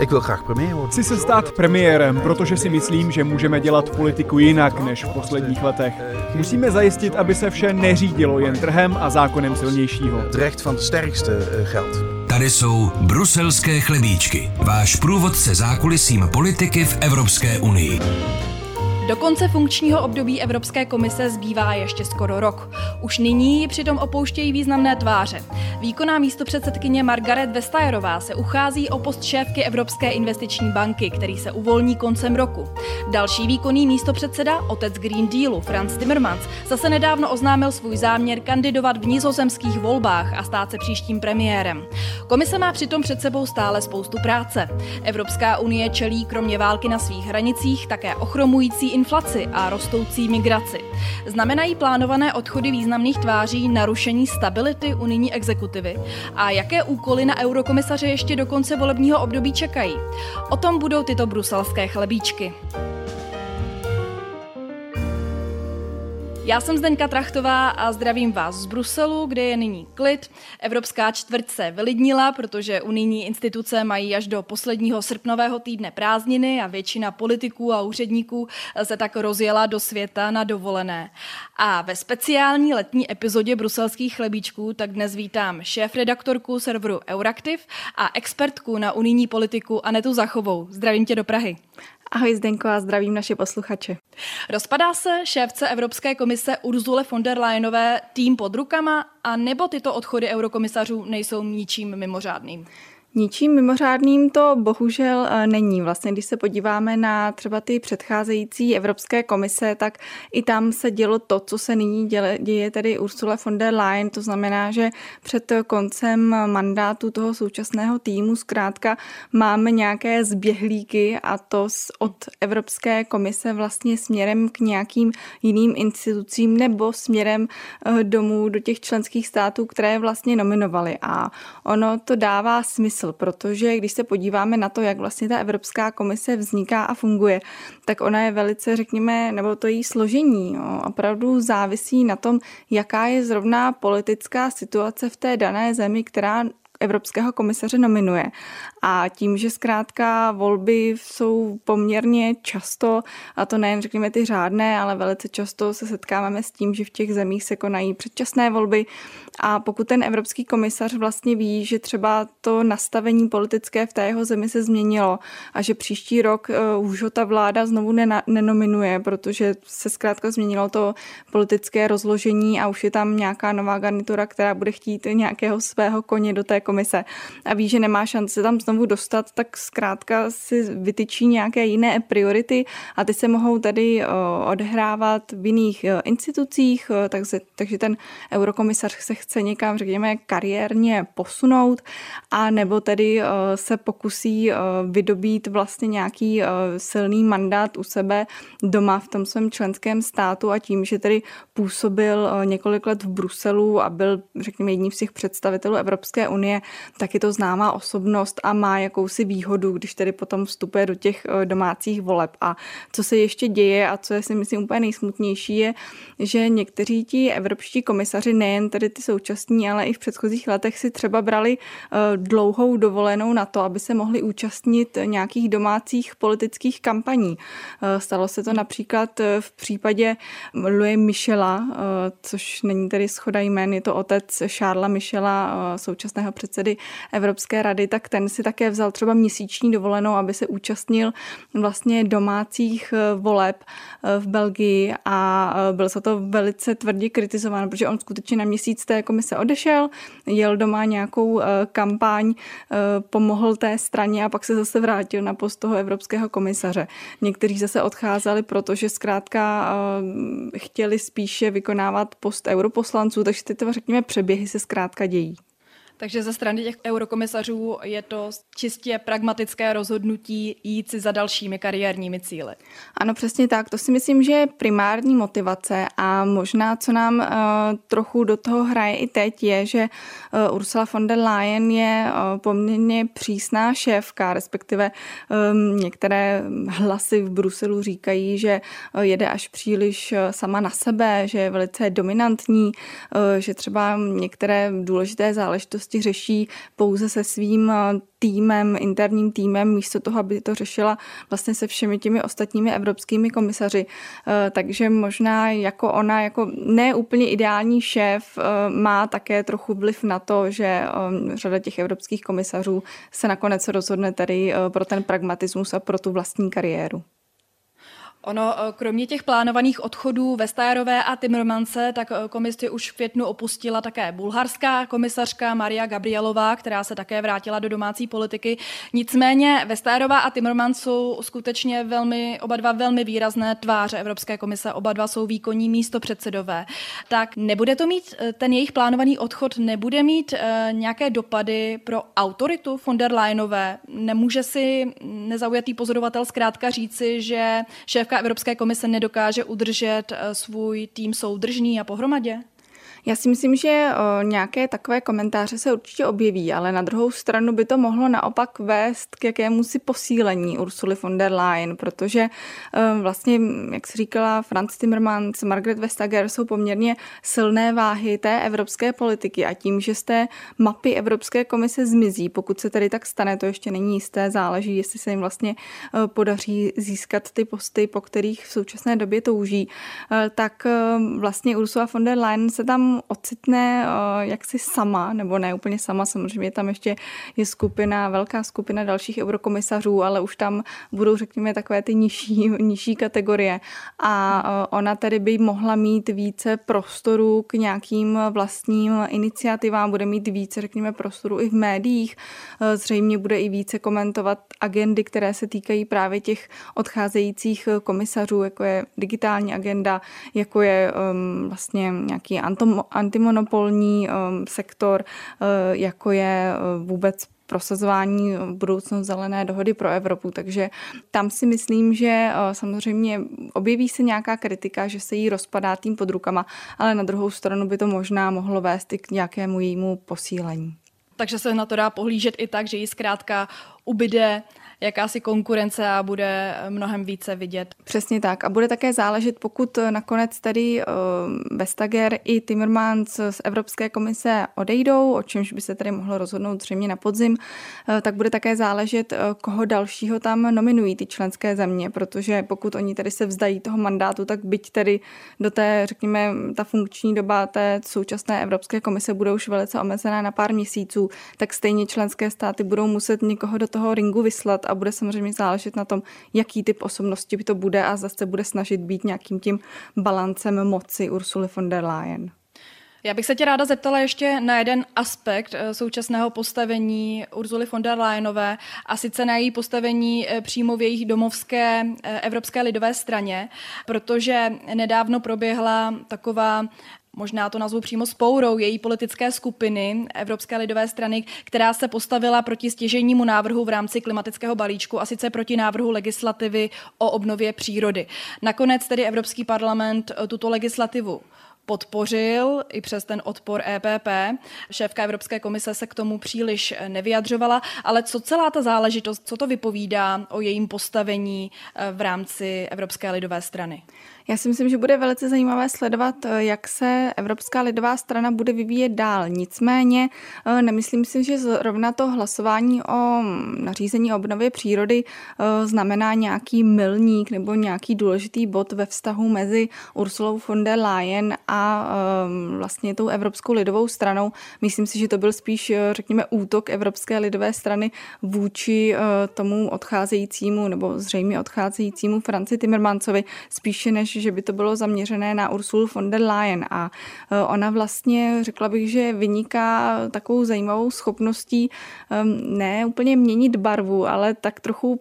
Ik wil graag premier worden. Chci se stát premiérem, protože si myslím, že můžeme dělat politiku jinak než v posledních letech. Musíme zajistit, aby se vše neřídilo jen trhem a zákonem silnějšího. Recht van de sterkste eh, geldt. Tady jsou bruselské chlebíčky, váš průvodce zákulisím politiky v Evropské unii. Do konce funkčního období Evropské komise zbývá ještě skoro rok. Už nyní ji přitom opouštějí významné tváře. Výkonná místopředsedkyně Margaret Vestagerová se uchází o post šéfky Evropské investiční banky, který se uvolní koncem roku. Další výkonný místopředseda, otec Green Dealu Franz Timmermans, zase nedávno oznámil svůj záměr kandidovat v nizozemských volbách a stát se příštím premiérem. Komise má přitom před sebou stále spoustu práce. Evropská unie čelí kromě války na svých hranicích také ochromující inflaci a rostoucí migraci. Znamenají plánované odchody významných tváří narušení stability unijní exekutivy? A jaké úkoly na eurokomisaře ještě do konce volebního období čekají? O tom budou tyto bruselské chlebíčky. Já jsem Zdeňka Trachtová a zdravím vás z Bruselu, kde je nyní klid. Evropská čtvrť se vylidnila, protože unijní instituce mají až do posledního srpnového týdne prázdniny a většina politiků a úředníků se tak rozjela do světa na dovolené. A ve speciální letní epizodě bruselských chlebíčků tak dnes vítám šéf-redaktorku serveru Euraktiv a expertku na unijní politiku Anetu Zachovou. Zdravím tě do Prahy. Ahoj Zdenko a zdravím naše posluchače. Rozpadá se šéfce Evropské komise Urzule von der Leyenové tým pod rukama a nebo tyto odchody eurokomisařů nejsou ničím mimořádným? Ničím mimořádným to bohužel eh, není. Vlastně, když se podíváme na třeba ty předcházející Evropské komise, tak i tam se dělo to, co se nyní děle, děje tedy Ursula von der Leyen. To znamená, že před koncem mandátu toho současného týmu zkrátka máme nějaké zběhlíky a to od Evropské komise vlastně směrem k nějakým jiným institucím nebo směrem eh, domů do těch členských států, které vlastně nominovaly. A ono to dává smysl smysl, protože když se podíváme na to, jak vlastně ta Evropská komise vzniká a funguje, tak ona je velice, řekněme, nebo to její složení, jo, opravdu závisí na tom, jaká je zrovna politická situace v té dané zemi, která evropského komisaře nominuje. A tím, že zkrátka volby jsou poměrně často, a to nejen řekněme ty řádné, ale velice často se setkáváme s tím, že v těch zemích se konají předčasné volby a pokud ten evropský komisař vlastně ví, že třeba to nastavení politické v té jeho zemi se změnilo a že příští rok uh, už ho ta vláda znovu nenominuje, protože se zkrátka změnilo to politické rozložení a už je tam nějaká nová garnitura, která bude chtít nějakého svého koně do té komise a ví, že nemá šanci se tam znovu dostat, tak zkrátka si vytyčí nějaké jiné priority a ty se mohou tady uh, odehrávat v jiných uh, institucích, uh, takže, takže ten eurokomisař se chce někam, řekněme, kariérně posunout a nebo tedy se pokusí vydobít vlastně nějaký silný mandát u sebe doma v tom svém členském státu a tím, že tedy působil několik let v Bruselu a byl, řekněme, jedním z těch představitelů Evropské unie, tak je to známá osobnost a má jakousi výhodu, když tedy potom vstupuje do těch domácích voleb. A co se ještě děje a co je si myslím úplně nejsmutnější, je, že někteří ti evropští komisaři, nejen tedy ty současní, ale i v předchozích letech si třeba brali dlouhou dovolenou na to, aby se mohli účastnit nějakých domácích politických kampaní. Stalo se to například v případě Louis Michela, což není tedy schoda jmén, je to otec Charlesa Michela, současného předsedy Evropské rady, tak ten si také vzal třeba měsíční dovolenou, aby se účastnil vlastně domácích voleb v Belgii a byl za to velice tvrdě kritizován, protože on skutečně na měsíc té komise odešel, jel doma nějakou kampaň, pomohl té straně a pak se zase vrátil na post toho evropského komisaře. Někteří zase odcházeli, protože zkrátka chtěli spíše vykonávat post europoslanců, takže ty, řekněme, přeběhy se zkrátka dějí. Takže ze strany těch eurokomisařů je to čistě pragmatické rozhodnutí jít si za dalšími kariérními cíly. Ano, přesně tak. To si myslím, že je primární motivace a možná, co nám uh, trochu do toho hraje i teď, je, že uh, Ursula von der Leyen je uh, poměrně přísná šéfka, respektive um, některé hlasy v Bruselu říkají, že uh, jede až příliš uh, sama na sebe, že je velice dominantní, uh, že třeba některé důležité záležitosti záležitosti řeší pouze se svým týmem, interním týmem, místo toho, aby to řešila vlastně se všemi těmi ostatními evropskými komisaři. Takže možná jako ona, jako ne úplně ideální šéf, má také trochu vliv na to, že řada těch evropských komisařů se nakonec rozhodne tady pro ten pragmatismus a pro tu vlastní kariéru. Ono, eh, kromě těch plánovaných odchodů Vestajerové a Timmermanse, tak eh, komisi už v květnu opustila také bulharská komisařka Maria Gabrielová, která se také vrátila do domácí politiky. Nicméně Vestajerová a Timmermans jsou skutečně velmi, oba dva velmi výrazné tváře Evropské komise, oba dva jsou výkonní místo předsedové. Tak nebude to mít, eh, ten jejich plánovaný odchod nebude mít nějaké dopady pro autoritu von der Leyenové? Nemůže si nezaujatý pozorovatel zkrátka říci, že šéfka Evropské komise nedokáže udržet eh, svůj tým soudržný a pohromadě? Já si myslím, že o, nějaké takové komentáře se určitě objeví, ale na druhou stranu by to mohlo naopak vést k jakému si posílení Ursuly von der Leyen, protože o, vlastně, jak se říkala Franz Timmermans, Margaret Vestager jsou poměrně silné váhy té evropské politiky a tím, že z té mapy Evropské komise zmizí, pokud se tedy tak stane, to ještě není jisté, záleží, jestli se jim vlastně o, podaří získat ty posty, po kterých v současné době touží, tak vlastně Ursula von der Leyen se tam ocitne eh, jaksi sama, nebo ne úplně sama, samozřejmě tam ještě je skupina, velká skupina dalších eurokomisařů, ale už tam budou, řekněme, takové ty nižší, nižší kategorie. A eh, ona tedy by mohla mít více prostoru k nějakým vlastním iniciativám, bude mít více, řekněme, prostoru i v médiích. Eh, zřejmě bude i více komentovat agendy, které se týkají právě těch odcházejících komisařů, jako je digitální agenda, jako je um, vlastně nějaký antom, antimonopolní um, sektor, uh, jako je uh, vůbec prosazování budoucnost zelené dohody pro Evropu. Takže tam si myslím, že uh, samozřejmě objeví se nějaká kritika, že se jí rozpadá tým pod rukama, ale na druhou stranu by to možná mohlo vést i k nějakému jejímu posílení. Takže se na to dá pohlížet i tak, že jí zkrátka ubyde jakási konkurence a bude mnohem více vidět. Přesně tak. A bude také záležet, pokud nakonec tedy uh, Vestager i Timmermans z Evropské komise odejdou, o čemž by se tedy mohlo rozhodnout zřejmě na podzim, tak bude také záležet, koho dalšího tam nominují ty členské země, protože pokud oni tedy se vzdají toho mandátu, tak byť tedy do té, řekněme, ta funkční doba té současné Evropské komise bude už velice omezená na pár měsíců, tak stejně členské státy budou muset někoho do toho ringu vyslat a bude samozřejmě záležet na tom, jaký typ osobnosti by to bude a zase bude snažit být nějakým tím balancem moci Ursuly von der Leyen. Já bych se tě ráda zeptala ještě na jeden aspekt eh, současného postavení Urzuly von der Leyenové a sice na její postavení eh, přímo v jejich domovské eh, Evropské lidové straně, protože nedávno proběhla taková možná to nazvu přímo spourou její politické skupiny Evropské lidové strany, která se postavila proti stěžejnímu návrhu v rámci klimatického balíčku a sice proti návrhu legislativy o obnově přírody. Nakonec tedy Evropský parlament eh, tuto legislativu podpořil i přes ten odpor EPP. Šéfka Evropské komise se k tomu příliš nevyjadřovala, ale co celá ta záležitost, co to vypovídá o jejím postavení eh, v rámci Evropské lidové strany? Já si myslím, že bude velice zajímavé sledovat, eh, jak se Evropská lidová strana bude vyvíjet dál. Nicméně eh, nemyslím si, že zrovna to hlasování o mm, nařízení obnovy přírody eh, znamená nějaký milník nebo nějaký důležitý bod ve vztahu mezi Ursulou von der Leyen a vlastně tou Evropskou lidovou stranou. Myslím si, že to byl spíš, řekněme, útok Evropské lidové strany vůči tomu odcházejícímu nebo zřejmě odcházejícímu Franci Timmermansovi, spíše než že by to bylo zaměřené na Ursulu von der Leyen a e, ona vlastně, řekla bych, že vyniká takovou zajímavou schopností ne úplně měnit barvu, ale tak trochu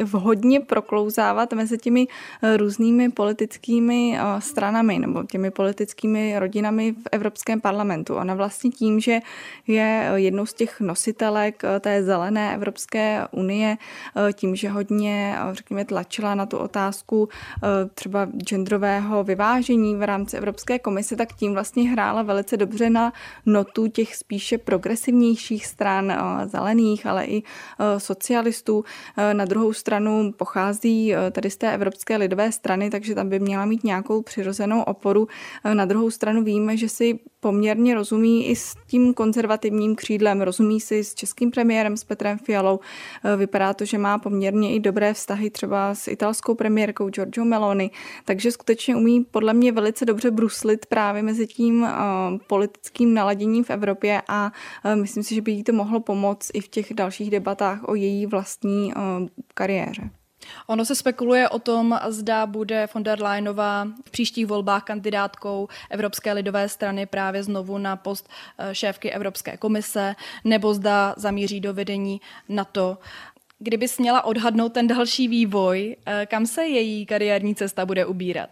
vhodně proklouzávat mezi těmi eh, různými politickými eh, stranami nebo těmi politickými rodinami v Evropském parlamentu. Ona vlastně tím, že je jednou z těch nositelek eh, té zelené Evropské unie, tím, že hodně, řekněme, tlačila na tu otázku třeba genderového vyvážení v rámci Evropské komise, tak tím vlastně hrála velice dobře na notu těch spíše progresivnějších stran zelených, ale i socialistů. Na druhou stranu pochází tady z té Evropské lidové strany, takže tam by měla mít nějakou přirozenou oporu. Na druhou stranu víme, že si poměrně rozumí i s tím konzervativním křídlem, rozumí si s českým premiérem, s Petrem Fialou. Vypadá to, že má poměrně i dobré vztahy třeba s italskou premiérkou Giorgio Meloni, takže skutečně umí podle mě velice dobře bruslit právě mezi tím politickým naladěním v Evropě a myslím si, že by jí to mohlo pomoct i v těch dalších debatách o její vlastní kariéře. Ono se spekuluje o tom, zda bude von der Leyenová v příštích volbách kandidátkou Evropské lidové strany právě znovu na post eh, šéfky Evropské komise, nebo zda zamíří do vedení NATO. Kdyby směla odhadnout ten další vývoj, eh, kam se její kariérní cesta bude ubírat?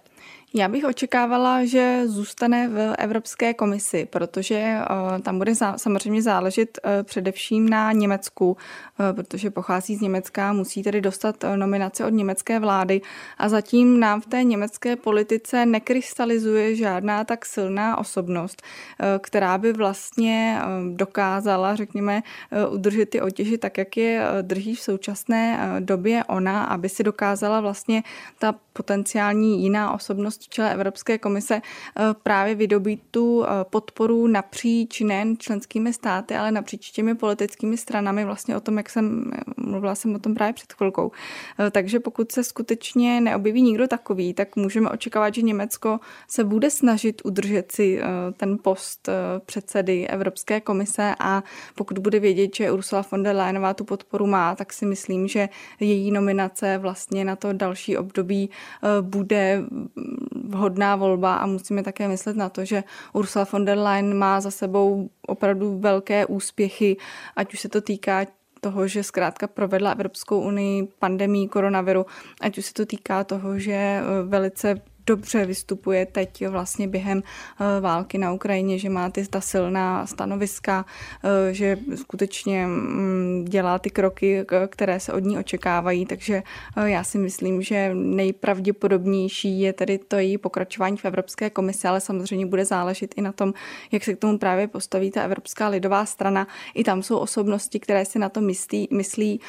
Já bych očekávala, že zůstane v Evropské komisi, protože uh, tam bude samozřejmě záležet uh, především na Německu, uh, protože pochází z Německa, musí tedy dostat nominaci od německé vlády. A zatím nám v té německé politice nekrystalizuje žádná tak silná osobnost, která by vlastně dokázala, řekněme, udržet ty otěži tak, jak je drží v současné době ona, aby si dokázala vlastně ta potenciální jiná osobnost v čele Evropské komise eh, právě vydobít tu eh, podporu napříč nejen členskými státy, ale napříč těmi politickými stranami, vlastně o tom, jak jsem mluvila jsem o tom právě před chvilkou. Eh, takže pokud se skutečně neobjeví nikdo takový, tak můžeme očekávat, že Německo se bude snažit udržet si ten post předsedy Evropské komise a pokud bude vědět, že Ursula von der Leyenová tu podporu má, tak si myslím, že její nominace vlastně na to další období bude vhodná volba a musíme také myslet na to, že Ursula von der Leyen má za sebou opravdu velké úspěchy, ať už se to týká toho, že zkrátka provedla Evropskou unii pandemii koronaviru, ať už se to týká toho, že velice dobře vystupuje teď vlastně během eh, války na Ukrajině, že má ty ta silná stanoviska, eh, že skutečně mm, dělá ty kroky, které se od ní očekávají, takže eh, já si myslím, že nejpravděpodobnější je tedy to její pokračování v Evropské komisi, ale samozřejmě bude záležet i na tom, jak se k tomu právě postaví ta Evropská lidová strana. I tam jsou osobnosti, které si na to myslí. myslí.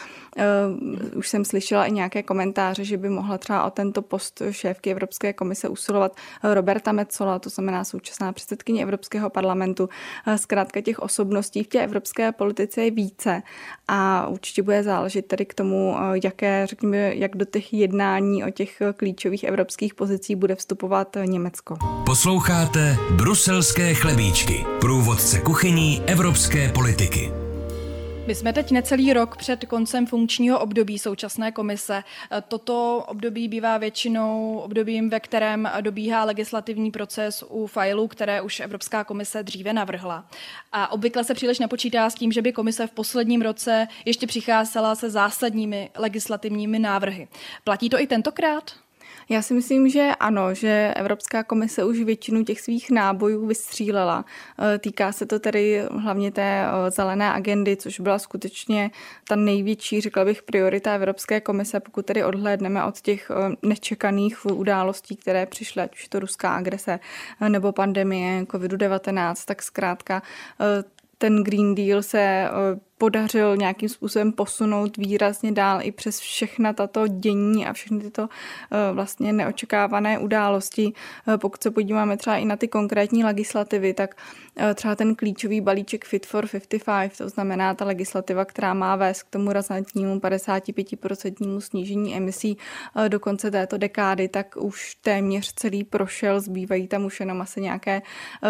Už jsem slyšela i nějaké komentáře, že by mohla třeba o tento post šéfky Evropské komise usilovat Roberta Metzola, to znamená současná předsedkyně Evropského parlamentu. Zkrátka těch osobností v té evropské politice je více a určitě bude záležet tedy k tomu, jaké, řekněme, jak do těch jednání o těch klíčových evropských pozicí bude vstupovat Německo. Posloucháte Bruselské chlebíčky, průvodce kuchyní evropské politiky. My jsme teď necelý rok před koncem funkčního období současné komise. Toto období bývá většinou obdobím, ve kterém dobíhá legislativní proces u failů, které už Evropská komise dříve navrhla. A obvykle se příliš nepočítá s tím, že by komise v posledním roce ještě přicházela se zásadními legislativními návrhy. Platí to i tentokrát? Já si myslím, že ano, že Evropská komise už většinu těch svých nábojů vystřílela. E, týká se to tedy hlavně té e, zelené agendy, což byla skutečně ta největší, řekla bych, priorita Evropské komise, pokud tedy odhlédneme od těch e, nečekaných událostí, které přišly, ať už to ruská agrese nebo pandemie COVID-19, tak zkrátka ten Green Deal se podařil nějakým způsobem posunout výrazně dál i přes všechna tato dění a všechny tyto eh, vlastně neočekávané události. Eh, pokud se podíváme třeba i na ty konkrétní legislativy, tak eh, třeba ten klíčový balíček Fit for 55, to znamená ta legislativa, která má vést k tomu razantnímu 55% snížení emisí do konce této dekády, tak už téměř celý prošel, zbývají tam už jenom asi nějaké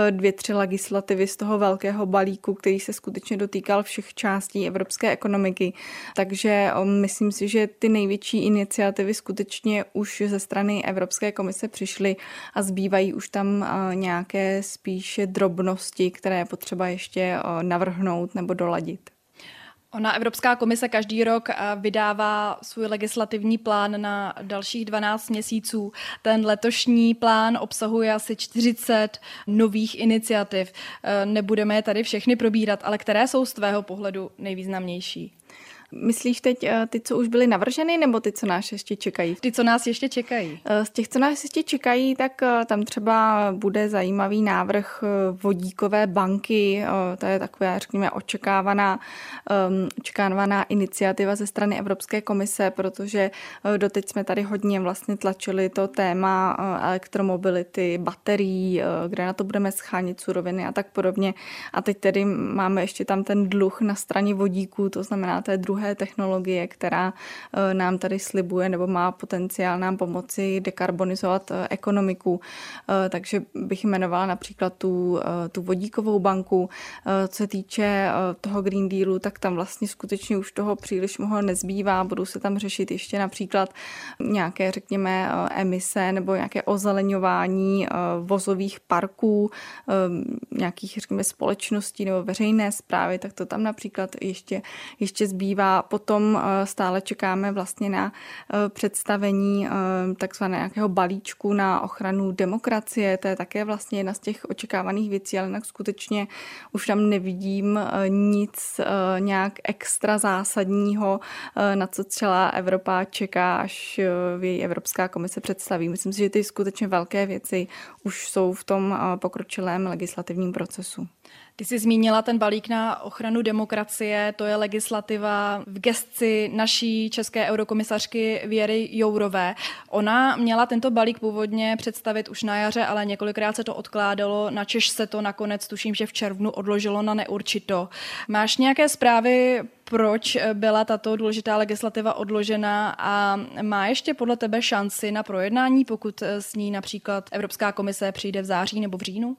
dvě, tři legislativy z toho velkého balíku, který se skutečně dotýkal všech částí částí evropské ekonomiky. Takže myslím si, že ty největší iniciativy skutečně už ze strany Evropské komise přišly a zbývají už tam nějaké spíše drobnosti, které je potřeba ještě navrhnout nebo doladit. Ona Evropská komise každý rok uh, vydává svůj legislativní plán na dalších 12 měsíců. Ten letošní plán obsahuje asi 40 nových iniciativ. Uh, nebudeme je tady všechny probírat, ale které jsou z tvého pohledu nejvýznamnější? Myslíš teď eh, ty, co už byly navrženy, nebo ty, co nás ještě čekají? Ty, co nás ještě čekají. Z těch, co nás ještě čekají, tak tam třeba bude zajímavý návrh vodíkové banky. To je taková, řekněme, očekávaná, ehm, očekávaná iniciativa ze strany Evropské komise, protože doteď jsme tady hodně vlastně tlačili to téma elektromobility, baterií, kde na to budeme schánit suroviny a tak podobně. A teď tedy máme ještě tam ten dluh na straně vodíků, to znamená té druhé technologie, která eh, nám tady slibuje nebo má potenciál nám pomoci dekarbonizovat eh, ekonomiku. Eh, takže bych jmenovala například tu, tu vodíkovou banku. Co se týče toho Green Dealu, tak tam vlastně skutečně už toho příliš mnoho nezbývá. Budou se tam řešit ještě například nějaké, řekněme, emise nebo nějaké ozeleňování vozových parků, nějakých, řekněme, společností nebo veřejné zprávy, tak to tam například ještě, ještě zbývá. Potom eh, stále čekáme vlastně na eh, představení eh, takzvaného nějakého balíčku na ochranu demokracie. To je také vlastně jedna z těch očekávaných věcí, ale jinak skutečně už tam nevidím nic nějak extra zásadního, na co celá Evropa čeká, až její Evropská komise představí. Myslím si, že ty skutečně velké věci už jsou v tom pokročilém legislativním procesu. Ty jsi zmínila ten balík na ochranu demokracie, to je legislativa v gestci naší české eurokomisařky Věry Jourové. Ona měla tento balík původně představit už na jaře, ale několikrát se to odkládalo. Na Češ se to nakonec, tuším, že v červnu odložilo na neurčito. Máš nějaké zprávy, proč byla tato důležitá legislativa odložena a má ještě podle tebe šanci na projednání, pokud s ní například Evropská komise přijde v září nebo v říjnu?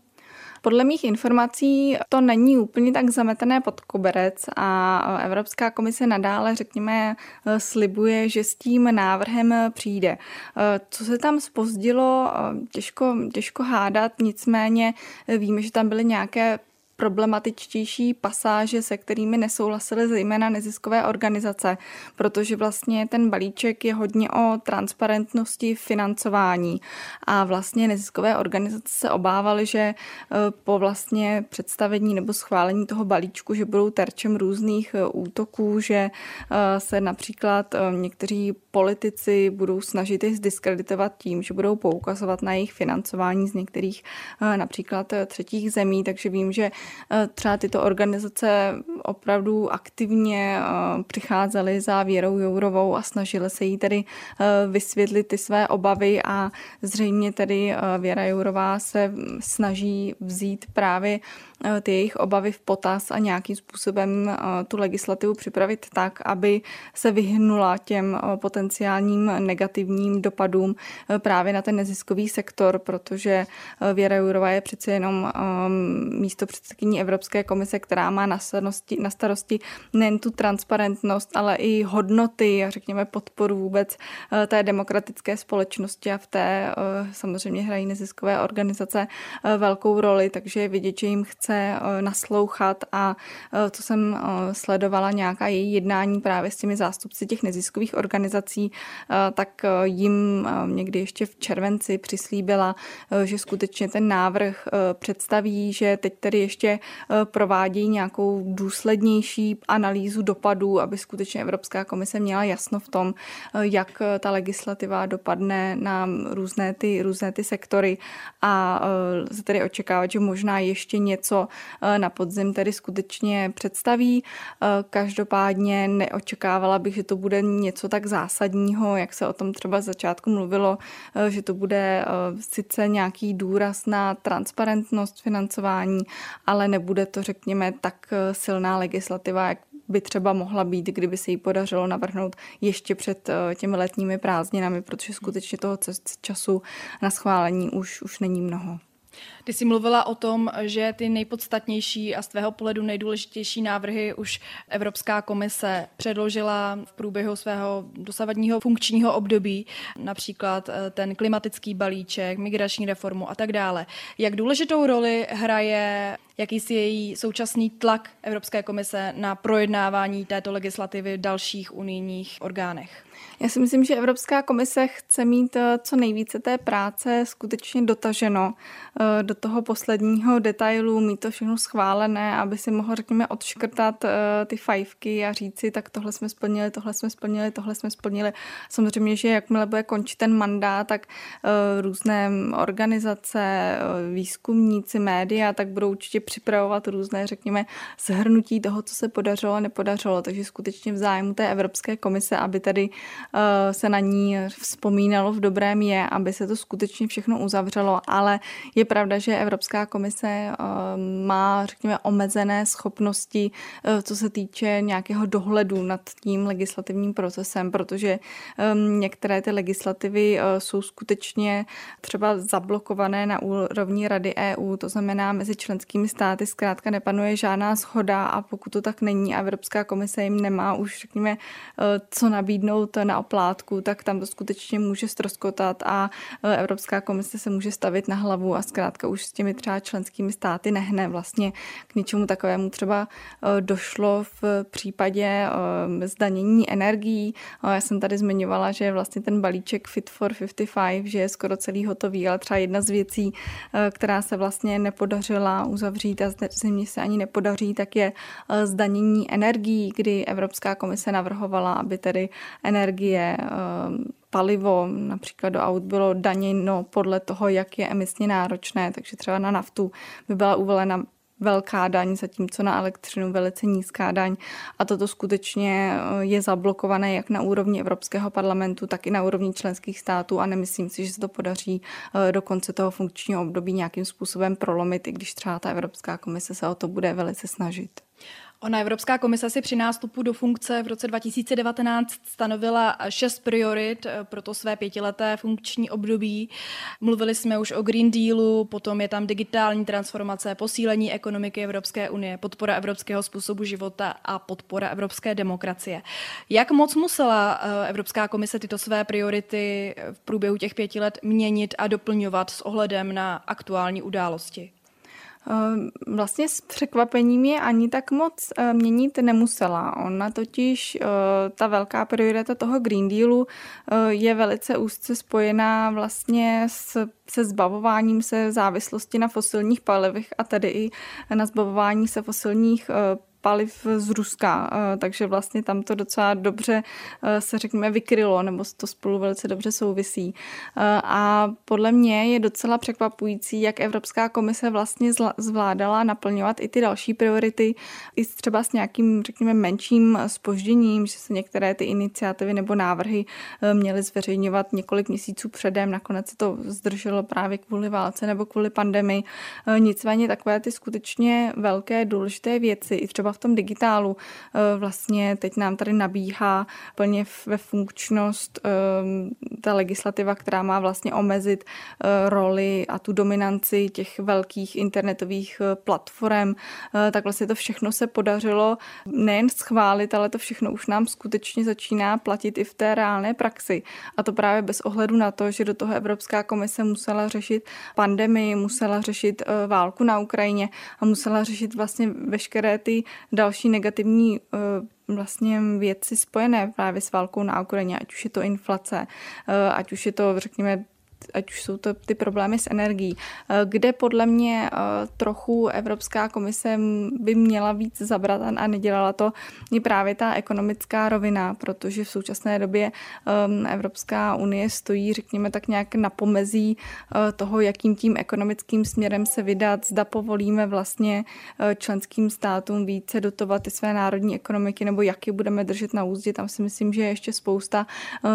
Podle mých informací to není úplně tak zametené pod koberec a Evropská komise nadále, řekněme, slibuje, že s tím návrhem přijde. Co se tam spozdilo, těžko, těžko hádat, nicméně víme, že tam byly nějaké problematičtější pasáže, se kterými nesouhlasily zejména neziskové organizace, protože vlastně ten balíček je hodně o transparentnosti financování. A vlastně neziskové organizace se obávaly, že e, po vlastně představení nebo schválení toho balíčku, že budou terčem různých e, útoků, že e, se například někteří politici budou snažit je zdiskreditovat tím, že budou poukazovat na jejich financování z některých například třetích zemí, takže vím, že třeba tyto organizace opravdu aktivně eh, přicházely za Věrou Jourovou a snažily se jí tedy eh, vysvětlit ty své obavy a zřejmě tedy Věra Jourová se snaží vzít právě Eh, ty jejich obavy v potaz a nějakým způsobem eh, tu legislativu připravit tak, aby se vyhnula těm eh, potenciálním negativním dopadům právě na ten neziskový sektor, protože Věra Jourová je přece jenom místo předsedkyní Evropské komise, která má na starosti, na starosti nejen tu transparentnost, ale i hodnoty a řekněme podporu vůbec té demokratické společnosti a v té samozřejmě hrají neziskové organizace velkou roli, takže je vidět, že jim chce eh, naslouchat a eh, co jsem eh, sledovala nějaká její jednání právě s těmi zástupci těch neziskových organizací, tak jim někdy ještě v červenci přislíbila, že skutečně ten návrh představí, že teď tedy ještě provádějí nějakou důslednější analýzu dopadů, aby skutečně Evropská komise měla jasno v tom, jak ta legislativa dopadne na různé ty, různé ty sektory a lze tedy očekávat, že možná ještě něco Eh, na podzim tedy skutečně představí. Eh, každopádně neočekávala bych, že to bude něco tak zásadního, jak se o tom třeba z začátku mluvilo, eh, že to bude sice nějaký důraz na transparentnost financování, ale nebude to, řekněme, tak silná legislativa, jak by třeba mohla být, kdyby se jí podařilo navrhnout ještě před těmi letními prázdninami, protože skutečně toho času na schválení už, už není mnoho. Ty jsi mluvila o tom, že ty nejpodstatnější a z tvého pohledu nejdůležitější návrhy už Evropská komise předložila v průběhu svého dosavadního funkčního období, například eh, ten klimatický balíček, migrační reformu a tak dále. Jak důležitou roli hraje jaký si její současný tlak Evropské komise na projednávání této legislativy v dalších unijních orgánech? Já si myslím, že Evropská komise chce mít eh, co nejvíce té práce skutečně dotaženo eh, do toho posledního detailu, mít to všechno schválené, aby si mohl, řekněme, odškrtat eh, ty fajfky a říci, tak tohle jsme splnili, tohle jsme splnili, tohle jsme splnili. Samozřejmě, že jakmile bude končit ten mandát, tak různé organizace, výzkumníci, média, tak budou určitě připravovat různé, řekněme, shrnutí toho, co se podařilo a nepodařilo. Takže skutečně v zájmu té Evropské komise, aby tady se na ní vzpomínalo v dobrém je, aby se to skutečně všechno uzavřelo, ale je pravda, že Evropská komise eh, má, řekněme, omezené schopnosti, eh, co se týče nějakého dohledu nad tím legislativním procesem, protože některé ty legislativy jsou skutečně třeba zablokované na úrovni Rady EU, to znamená mezi členskými státy zkrátka nepanuje žádná schoda a pokud to tak není a Evropská komise jim nemá už, řekněme, co nabídnout na oplátku, tak tam to skutečně může stroskotat a e, Evropská komise se může stavit na hlavu a zkrátka už s těmi třeba členskými státy nehne. Vlastně k něčemu takovému třeba e, došlo v případě e, zdanění energií. Já jsem tady zmiňovala, že vlastně ten balíček Fit for 55, že je skoro celý hotový, ale třeba jedna z věcí, která se vlastně nepodařila uzavřít a země se ani nepodaří, tak je zdanění energií, kdy Evropská komise navrhovala, aby tedy energie energie, ehm, palivo například do aut bylo daněno podle toho, jak je emisně náročné, takže třeba na naftu by byla uvolena velká daň, zatímco na elektřinu velice nízká daň. A toto skutečně eh, je zablokované jak na úrovni Evropského parlamentu, tak i na úrovni členských států a nemyslím si, že se to podaří eh, do konce toho funkčního období nějakým způsobem prolomit, i když třeba ta Evropská komise se o to bude velice snažit. Ona Evropská komise si při nástupu do funkce v roce 2019 stanovila šest priorit pro to své pětileté funkční období. Mluvili jsme už o Green Dealu, potom je tam digitální transformace, posílení ekonomiky Evropské unie, podpora evropského způsobu života a podpora evropské demokracie. Jak moc musela eh, Evropská komise tyto své priority v průběhu těch pěti let měnit a doplňovat s ohledem na aktuální události? Ehm, vlastně s překvapením je ani tak moc eh, měnit nemusela. Ona totiž, eh, ta velká priorita toho Green Dealu eh, je velice úzce spojená vlastně s, se zbavováním se závislosti na fosilních palivech a tedy i na zbavování se fosilních paliv z Ruska, eh, takže vlastně tam to docela dobře eh, se řekněme vykrylo, nebo to spolu velice dobře souvisí. Eh, a podle mě je docela překvapující, jak Evropská komise vlastně zvládala naplňovat i ty další priority, i třeba s nějakým, řekněme, menším spožděním, že se některé ty iniciativy nebo návrhy měly zveřejňovat několik měsíců předem, nakonec se to zdrželo právě kvůli válce nebo kvůli pandemii. Nicméně takové ty skutečně velké důležité věci, i třeba v tom digitálu. Eh, vlastně teď nám tady nabíhá plně ve funkčnost eh, ta legislativa, která má vlastně omezit eh, roli a tu dominanci těch velkých internetových platform. Tak vlastně to všechno se podařilo nejen schválit, ale to všechno už nám skutečně začíná platit i v té reálné praxi. A to právě bez ohledu na to, že do toho Evropská komise musela řešit pandemii, musela řešit válku na Ukrajině a musela řešit vlastně veškeré ty další negativní eh, vlastně věci spojené právě s válkou na Ukrajině, ať už je to inflace, eh, ať už je to, řekněme, ať už jsou to ty problémy s energií, eh, kde podle mě eh, trochu Evropská komise by měla víc zabrat a nedělala to, je právě ta ekonomická rovina, protože v současné době ehm, Evropská unie stojí, řekněme, tak nějak na pomezí eh, toho, jakým tím ekonomickým směrem se vydat, zda povolíme vlastně členským státům více dotovat ty své národní ekonomiky, nebo jak je budeme držet na úzdě. Tam si myslím, že je ještě spousta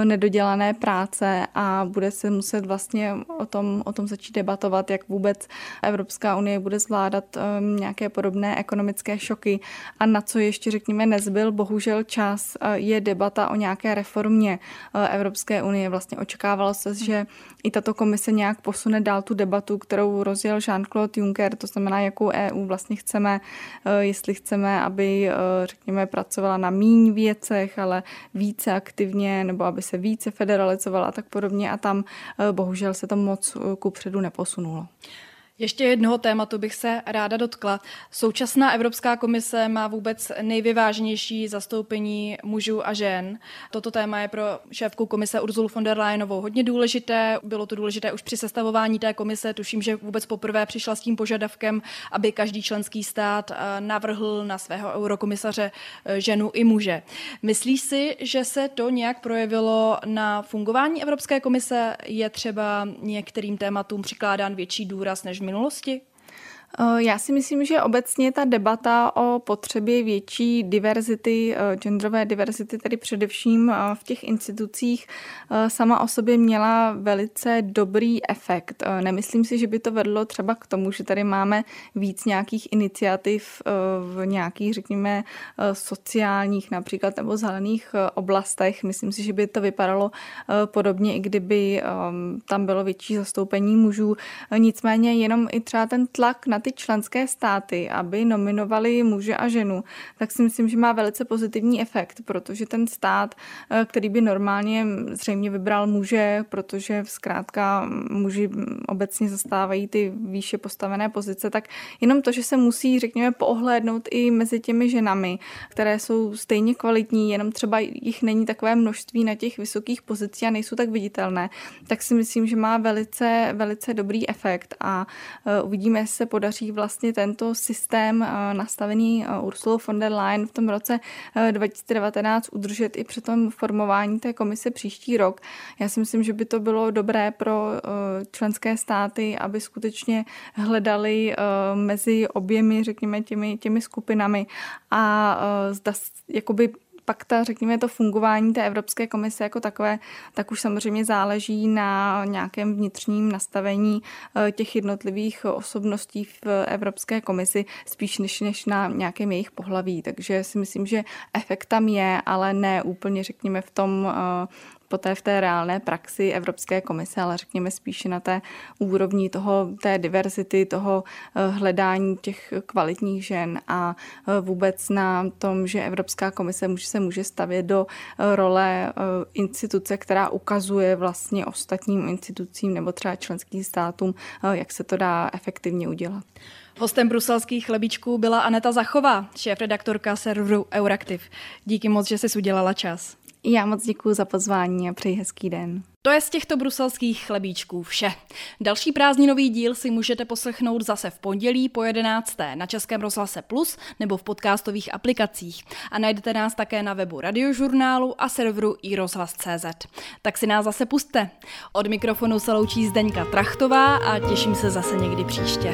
nedodělané práce a bude se muset vlastně vlastně o tom, o tom začít debatovat, jak vůbec Evropská unie bude zvládat um, nějaké podobné ekonomické šoky a na co ještě, řekněme, nezbyl bohužel čas, uh, je debata o nějaké reformě uh, Evropské unie. Vlastně očekávalo se, že i tato komise nějak posune dál tu debatu, kterou rozjel Jean-Claude Juncker, to znamená, jakou EU vlastně chceme, uh, jestli chceme, aby, řekněme, pracovala na míň věcech, ale více aktivně, nebo aby se více federalizovala a tak podobně. A tam bohužel bohužel se to moc eh, ku předu neposunulo. Ještě jednoho tématu bych se ráda dotkla. Současná Evropská komise má vůbec nejvyváženější zastoupení mužů a žen. Toto téma je pro šéfku komise Urzulu von der Leyenovou hodně důležité. Bylo to důležité už při sestavování té komise. Tuším, že vůbec poprvé přišla s tím požadavkem, aby každý členský stát eh, navrhl na svého eurokomisaře eh, ženu i muže. Myslíš si, že se to nějak projevilo na fungování Evropské komise? Je třeba některým tématům přikládán větší důraz než minulosti? Eh, já si myslím, že obecně ta debata o potřebě větší diverzity, eh, genderové diverzity, tedy především eh, v těch institucích, sama o sobě měla velice dobrý efekt. Nemyslím si, že by to vedlo třeba k tomu, že tady máme víc nějakých iniciativ v nějakých, řekněme, sociálních například nebo zelených oblastech. Myslím si, že by to vypadalo podobně, i kdyby tam bylo větší zastoupení mužů. Nicméně jenom i třeba ten tlak na ty členské státy, aby nominovali muže a ženu, tak si myslím, že má velice pozitivní efekt, protože ten stát, eh, který by normálně zřejmě vybral muže, protože zkrátka muži obecně zastávají ty výše postavené pozice, tak jenom to, že se musí, řekněme, poohlédnout i mezi těmi ženami, které jsou stejně kvalitní, jenom třeba jich není takové množství na těch vysokých pozicích a nejsou tak viditelné, tak si myslím, že má velice, velice dobrý efekt a eh, uvidíme, jestli se podaří podaří vlastně tento systém eh, nastavený eh, Ursula von der Leyen v tom roce 2019 eh, udržet i při tom formování té komise příští rok. Já si myslím, že by to bylo dobré pro členské státy, aby skutečně hledali mezi oběmi, řekněme, těmi, těmi skupinami a zda jakoby pak ta, řekněme, to fungování té Evropské komise jako takové, tak už samozřejmě záleží na nějakém vnitřním nastavení eh, těch jednotlivých osobností v Evropské komisi, spíš než, než na nějakém jejich pohlaví. Takže si myslím, že efekt tam je, ale ne úplně, řekněme, v tom eh, poté v té reálné praxi Evropské komise, ale řekněme spíše na té úrovni toho, té diverzity, toho eh, hledání těch kvalitních žen a eh, vůbec na tom, že Evropská komise může, se může stavět do eh, role instituce, která ukazuje vlastně ostatním institucím nebo třeba členským státům, jak se to dá efektivně udělat. Hostem bruselských chlebíčků byla Aneta Zachová, šéf-redaktorka serveru Euraktiv. Díky moc, že jsi udělala čas. Já moc děkuji za pozvání a přeji hezký den. To je z těchto bruselských chlebíčků vše. Další prázdninový díl si můžete poslechnout zase v pondělí po 11. na Českém rozhlase Plus nebo v podcastových aplikacích. A najdete nás také na webu radiožurnálu a serveru iRozhlas.cz. Tak si nás zase puste. Od mikrofonu se loučí Zdeňka Trachtová a těším se zase někdy příště.